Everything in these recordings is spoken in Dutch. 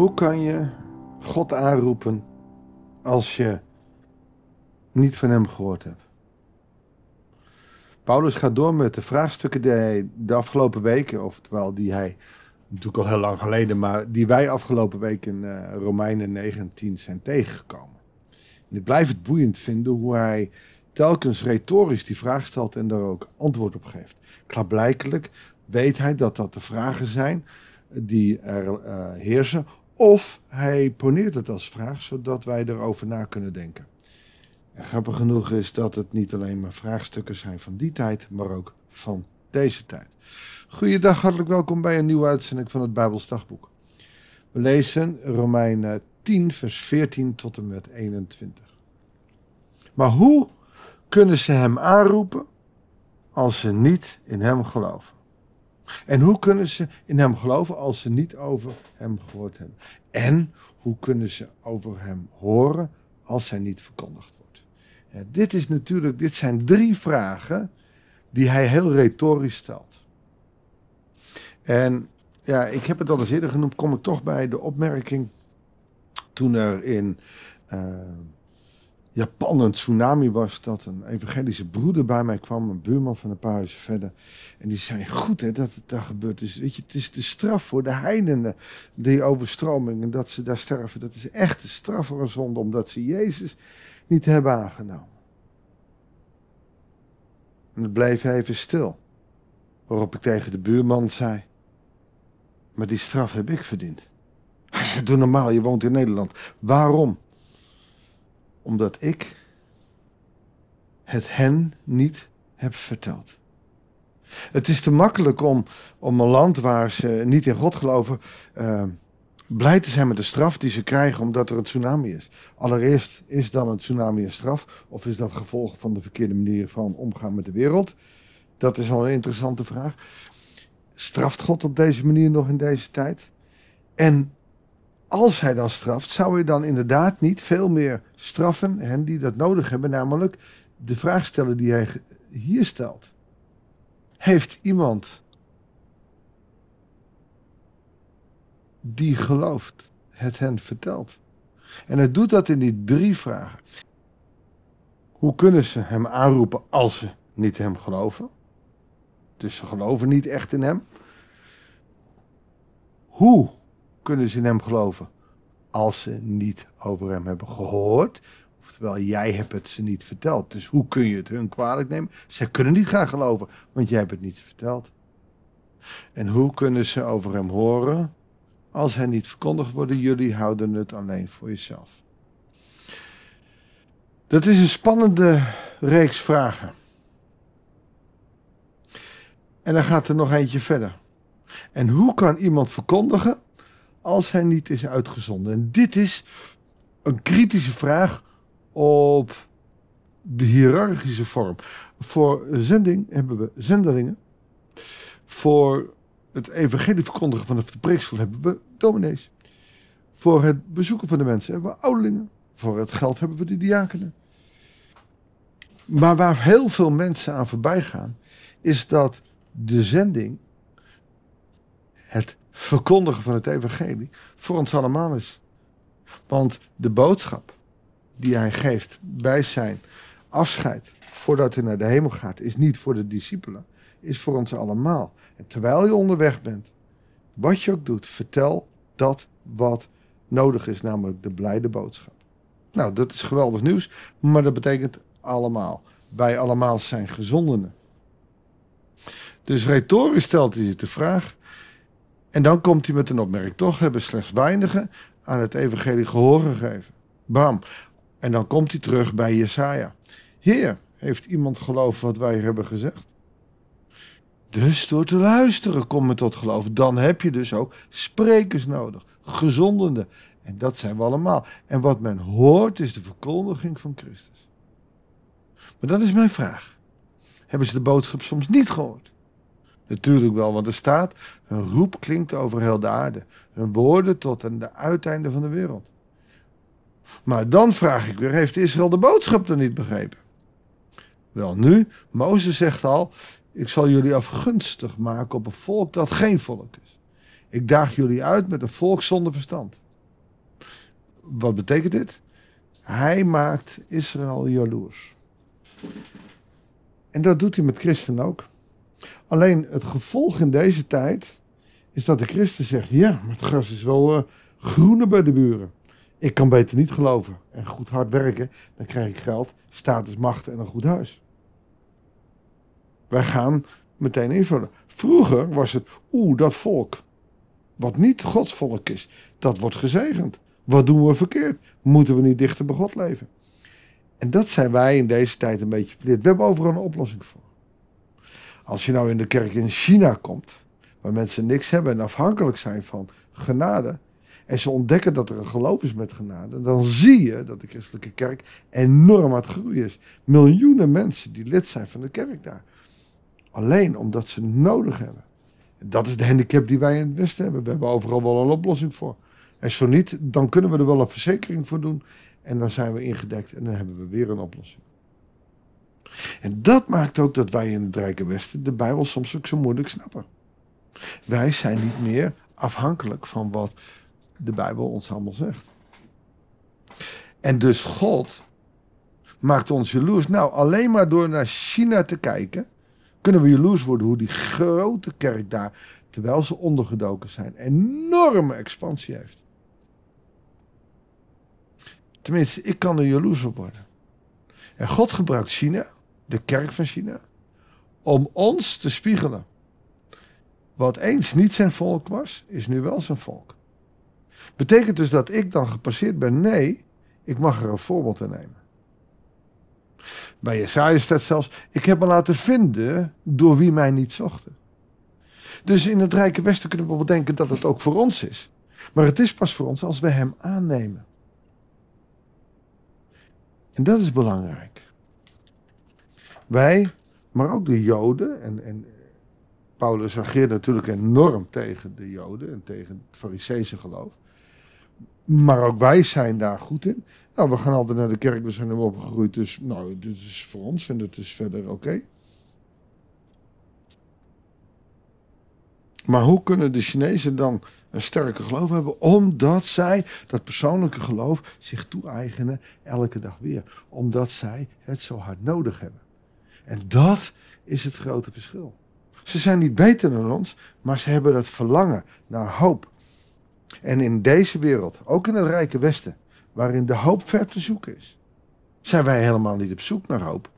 Hoe kan je God aanroepen als je niet van Hem gehoord hebt? Paulus gaat door met de vraagstukken die hij de afgelopen weken, oftewel die hij natuurlijk al heel lang geleden, maar die wij afgelopen week in uh, Romeinen 19 zijn tegengekomen. En ik blijf het boeiend vinden hoe hij telkens retorisch die vraag stelt en daar ook antwoord op geeft. Klaarblijkelijk weet hij dat dat de vragen zijn die er uh, heersen, of hij poneert het als vraag, zodat wij erover na kunnen denken. En grappig genoeg is dat het niet alleen maar vraagstukken zijn van die tijd, maar ook van deze tijd. Goeiedag, hartelijk welkom bij een nieuwe uitzending van het Bijbels Dagboek. We lezen Romeinen 10, vers 14 tot en met 21. Maar hoe kunnen ze hem aanroepen als ze niet in hem geloven? En hoe kunnen ze in hem geloven als ze niet over hem gehoord hebben? En hoe kunnen ze over hem horen als hij niet verkondigd wordt? Dit, is natuurlijk, dit zijn drie vragen die hij heel retorisch stelt. En ja, ik heb het al eens eerder genoemd, kom ik toch bij de opmerking toen er in uh, Japan een tsunami was, dat een evangelische broeder bij mij kwam, een buurman van een paar huizen verder. En die zei, goed hè, dat het daar gebeurd is. Weet je, het is de straf voor de heidenen, die overstroming en dat ze daar sterven. Dat is echt de straf voor een zonde, omdat ze Jezus niet hebben aangenomen. En het bleef even stil. Waarop ik tegen de buurman zei, maar die straf heb ik verdiend. Hij zei, doe normaal, je woont in Nederland. Waarom? Omdat ik het hen niet heb verteld. Het is te makkelijk om, om een land waar ze niet in God geloven. Uh, blij te zijn met de straf die ze krijgen omdat er een tsunami is. Allereerst, is dan een tsunami een straf? Of is dat gevolg van de verkeerde manier van omgaan met de wereld? Dat is al een interessante vraag. Straft God op deze manier nog in deze tijd? En als hij dan straft, zou hij dan inderdaad niet veel meer straffen hen die dat nodig hebben, namelijk de vraag stellen die hij hier stelt. Heeft iemand die gelooft het hen vertelt? En hij doet dat in die drie vragen. Hoe kunnen ze hem aanroepen als ze niet hem geloven? Dus ze geloven niet echt in hem. Hoe kunnen ze in hem geloven? Als ze niet over hem hebben gehoord. Oftewel, jij hebt het ze niet verteld. Dus hoe kun je het hun kwalijk nemen? Ze kunnen niet gaan geloven, want jij hebt het niet verteld. En hoe kunnen ze over hem horen? Als hij niet verkondigd wordt, jullie houden het alleen voor jezelf. Dat is een spannende reeks vragen. En dan gaat er nog eentje verder. En hoe kan iemand verkondigen als hij niet is uitgezonden? En dit is een kritische vraag op de hiërarchische vorm. Voor zending hebben we zendelingen. Voor het evangelie verkondigen van de preeksel hebben we dominees. Voor het bezoeken van de mensen hebben we ouderlingen. Voor het geld hebben we de diakenen. Maar waar heel veel mensen aan voorbij gaan, is dat de zending, het verkondigen van het evangelie, voor ons allemaal is. Want de boodschap die hij geeft bij zijn afscheid, voordat hij naar de hemel gaat, is niet voor de discipelen, is voor ons allemaal. En terwijl je onderweg bent, wat je ook doet, vertel dat wat nodig is, namelijk de blijde boodschap. Nou, dat is geweldig nieuws, maar dat betekent allemaal. Wij allemaal zijn gezondenen. Dus retorisch stelt hij zich de vraag. En dan komt hij met een opmerking. Toch hebben slechts weinigen aan het evangelie gehoor gegeven. Bam. En dan komt hij terug bij Jesaja. Heer, heeft iemand geloof wat wij hebben gezegd? Dus door te luisteren kom je tot geloof. Dan heb je dus ook sprekers nodig. Gezondenden. En dat zijn we allemaal. En wat men hoort is de verkondiging van Christus. Maar dat is mijn vraag. Hebben ze de boodschap soms niet gehoord? Natuurlijk wel, want er staat, hun roep klinkt over heel de aarde. Hun woorden tot aan de uiteinde van de wereld. Maar dan vraag ik weer, heeft Israël de boodschap dan niet begrepen? Wel nu, Mozes zegt al, ik zal jullie afgunstig maken op een volk dat geen volk is. Ik daag jullie uit met een volk zonder verstand. wat betekent dit? Hij maakt Israël jaloers. En dat doet hij met christen ook. Alleen het gevolg in deze tijd is dat de christen zegt: ja, maar het gras is wel uh, groener bij de buren. Ik kan beter niet geloven en goed hard werken, dan krijg ik geld, status, macht en een goed huis. Wij gaan meteen invullen. Vroeger was het, oeh, dat volk, wat niet Gods volk is, dat wordt gezegend. Wat doen we verkeerd? Moeten we niet dichter bij God leven? En dat zijn wij in deze tijd een beetje verleerd. We hebben overal een oplossing voor. Als je nou in de kerk in China komt, waar mensen niks hebben en afhankelijk zijn van genade, en ze ontdekken dat er een geloof is met genade, dan zie je dat de christelijke kerk enorm aan het groeien is. Miljoenen mensen die lid zijn van de kerk daar. Alleen omdat ze het nodig hebben. En dat is de handicap die wij in het Westen hebben. We hebben overal wel een oplossing voor. En zo niet, dan kunnen we er wel een verzekering voor doen. En dan zijn we ingedekt en dan hebben we weer een oplossing. En dat maakt ook dat wij in het Rijke Westen de Bijbel soms ook zo moeilijk snappen. Wij zijn niet meer afhankelijk van wat de Bijbel ons allemaal zegt. En dus God maakt ons jaloers. Nou, alleen maar door naar China te kijken, kunnen we jaloers worden hoe die grote kerk daar, terwijl ze ondergedoken zijn, enorme expansie heeft. Tenminste, ik kan er jaloers op worden. En God gebruikt China, de kerk van China, om ons te spiegelen. Wat eens niet zijn volk was, is nu wel zijn volk. Betekent dus dat ik dan gepasseerd ben? Nee, ik mag er een voorbeeld aan nemen. Bij Jesaja staat zelfs, ik heb me laten vinden door wie mij niet zochten. Dus in het Rijke Westen kunnen we wel denken dat het ook voor ons is. Maar het is pas voor ons als we hem aannemen. En dat is belangrijk. Wij, maar ook de Joden, en, en Paulus ageert natuurlijk enorm tegen de Joden en tegen het Fariseese geloof. Maar ook wij zijn daar goed in. Nou, we gaan altijd naar de kerk, we zijn opgegroeid, dus nou, dit is voor ons en dat is verder oké. Maar hoe kunnen de Chinezen dan een sterke geloof hebben? Omdat zij dat persoonlijke geloof zich toe-eigenen elke dag weer. Omdat zij het zo hard nodig hebben. En dat is het grote verschil. Ze zijn niet beter dan ons, maar ze hebben dat verlangen naar hoop. En in deze wereld, ook in het rijke Westen, waarin de hoop ver te zoeken is, zijn wij helemaal niet op zoek naar hoop.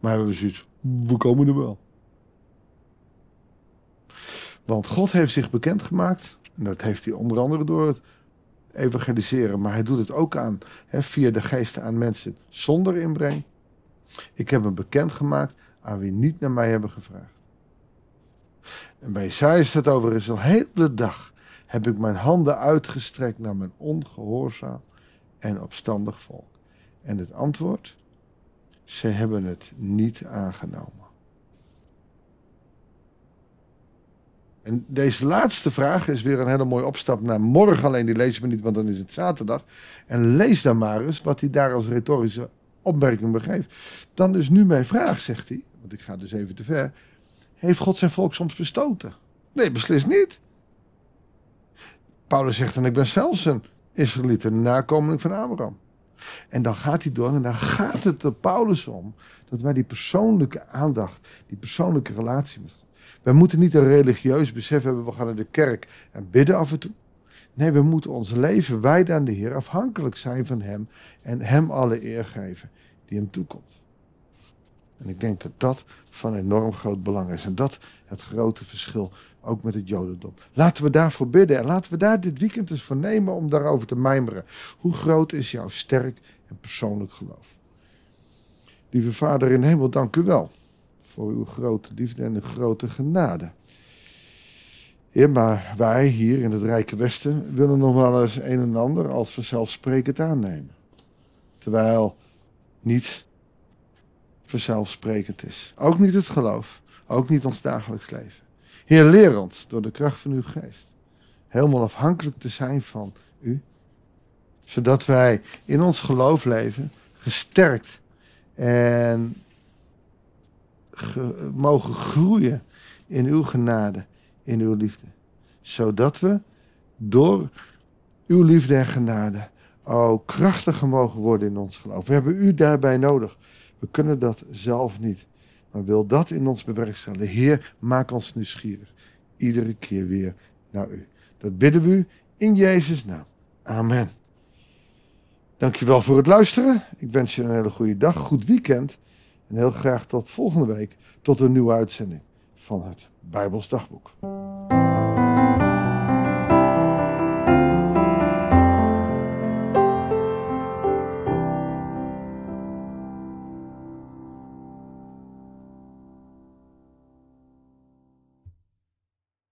Maar hebben we zoiets, we komen er wel. Want God heeft zich bekendgemaakt. En dat heeft hij onder andere door het evangeliseren. Maar hij doet het ook aan via de geesten aan mensen zonder inbreng. Ik heb hem bekendgemaakt aan wie niet naar mij hebben gevraagd. En bij Isaiah staat over is al heel de dag heb ik mijn handen uitgestrekt naar mijn ongehoorzaam en opstandig volk. En het antwoord? Ze hebben het niet aangenomen. En deze laatste vraag is weer een hele mooie opstap naar morgen. Alleen die lezen we niet, want dan is het zaterdag. En lees dan maar eens wat hij daar als retorische opmerking begeeft. Dan is nu mijn vraag, zegt hij. Want ik ga dus even te ver. Heeft God zijn volk soms verstoten? Nee, beslist niet. Paulus zegt dan, ik ben zelfs een Israëliet, een nakomeling van Abraham. En dan gaat hij door en dan gaat het er Paulus om dat wij die persoonlijke aandacht, die persoonlijke relatie met God. Wij moeten niet een religieus besef hebben, we gaan naar de kerk en bidden af en toe. Nee, we moeten ons leven wijden aan de Heer, afhankelijk zijn van Hem en Hem alle eer geven die Hem toekomt. En ik denk dat dat van enorm groot belang is. En dat het grote verschil ook met het Jodendom. Laten we daarvoor bidden en laten we daar dit weekend eens voor nemen om daarover te mijmeren. Hoe groot is jouw sterk en persoonlijk geloof? Lieve Vader in hemel, dank u wel voor uw grote liefde en de grote genade. Heer, maar wij hier in het Rijke Westen willen nog wel eens een en ander als vanzelfsprekend aannemen. Terwijl niets vanzelfsprekend is. Ook niet het geloof, ook niet ons dagelijks leven. Heer, leer ons door de kracht van uw geest helemaal afhankelijk te zijn van u, zodat wij in ons geloof leven gesterkt en mogen groeien in uw genade, in uw liefde. Zodat we door uw liefde en genade O, krachtiger mogen worden in ons geloof. We hebben u daarbij nodig. We kunnen dat zelf niet. Maar wil dat in ons bewerkstelligen. Heer, maak ons nieuwsgierig. Iedere keer weer naar u. Dat bidden we u in Jezus' naam. Amen. Dankjewel voor het luisteren. Ik wens je een hele goede dag, goed weekend. En heel graag tot volgende week, tot een nieuwe uitzending van het Bijbels Dagboek.